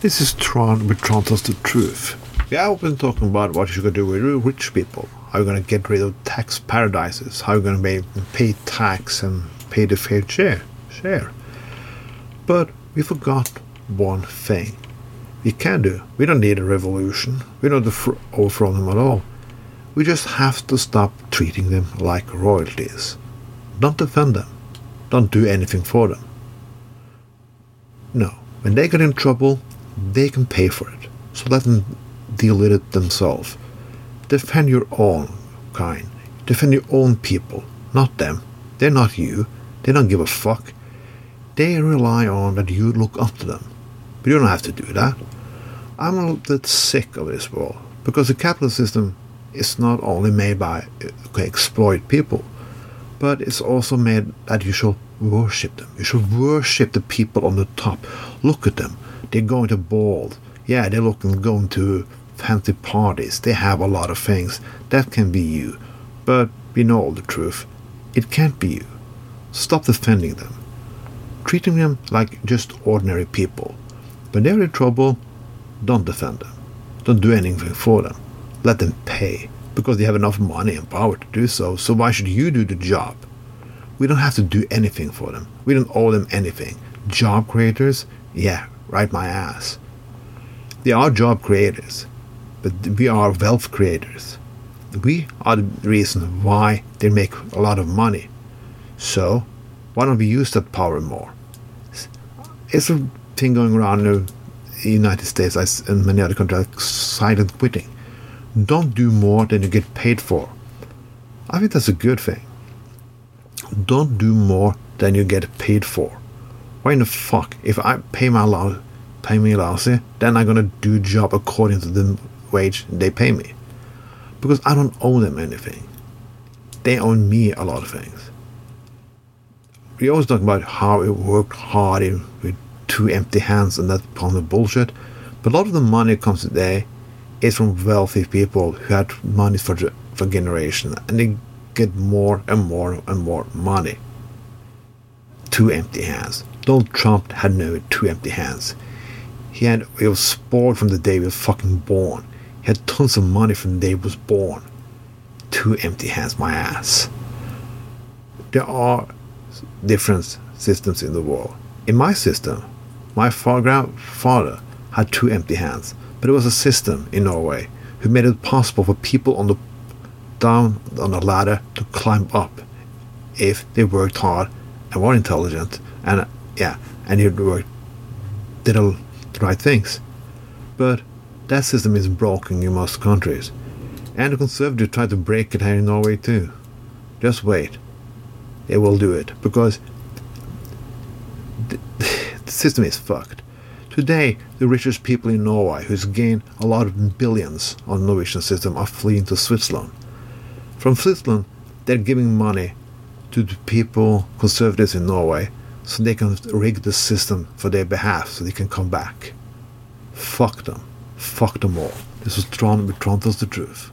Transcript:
This is Tron with tells the truth. Yeah, I've been talking about what you're going to do with rich people. How you're gonna get rid of tax paradises. How you're gonna pay, pay tax and pay the fair share. Share. But we forgot one thing. We can do. We don't need a revolution. We don't overthrow them at all. We just have to stop treating them like royalties. Don't defend them. Don't do anything for them. No. When they get in trouble, they can pay for it. So let them deal with it themselves. Defend your own kind. Defend your own people, not them. They're not you. They don't give a fuck. They rely on that you look up to them. But you don't have to do that. I'm a little bit sick of this world because the capitalist system is not only made by uh, exploit people, but it's also made that you should worship them. You should worship the people on the top. Look at them. They're going to balls. Yeah, they're looking going to fancy parties. They have a lot of things. That can be you. But we know all the truth. It can't be you. Stop defending them. Treating them like just ordinary people. When they're in trouble, don't defend them. Don't do anything for them. Let them pay because they have enough money and power to do so. So why should you do the job? We don't have to do anything for them. We don't owe them anything. Job creators? Yeah, right my ass. They are job creators, but we are wealth creators. We are the reason why they make a lot of money. So, why don't we use that power more? It's a thing going around in the United States and many other countries silent quitting. Don't do more than you get paid for. I think that's a good thing. Don't do more than you get paid for. Why in the fuck? If I pay my law, pay me lousy, then I'm gonna do job according to the wage they pay me. Because I don't owe them anything. They owe me a lot of things. We always talk about how we worked hard in, with two empty hands and that kind of bullshit. But a lot of the money comes today is from wealthy people who had money for for generation, and they get more and more and more money. Two empty hands. Donald Trump had no two empty hands. He had he was spoiled from the day he was fucking born. He had tons of money from the day he was born. Two empty hands, my ass. There are different systems in the world. In my system, my far grandfather had two empty hands, but it was a system in Norway who made it possible for people on the down on the ladder to climb up if they worked hard and were intelligent and yeah and you did all the right things. But that system is broken in most countries. And the conservatives try to break it here in Norway too. Just wait. They will do it because the, the system is fucked. Today, the richest people in Norway, who's gained a lot of billions on the Norwegian system, are fleeing to Switzerland. From Switzerland, they're giving money to the people, conservatives in Norway, so they can rig the system for their behalf so they can come back. Fuck them. Fuck them all. This was Tron, but Tron tells the truth.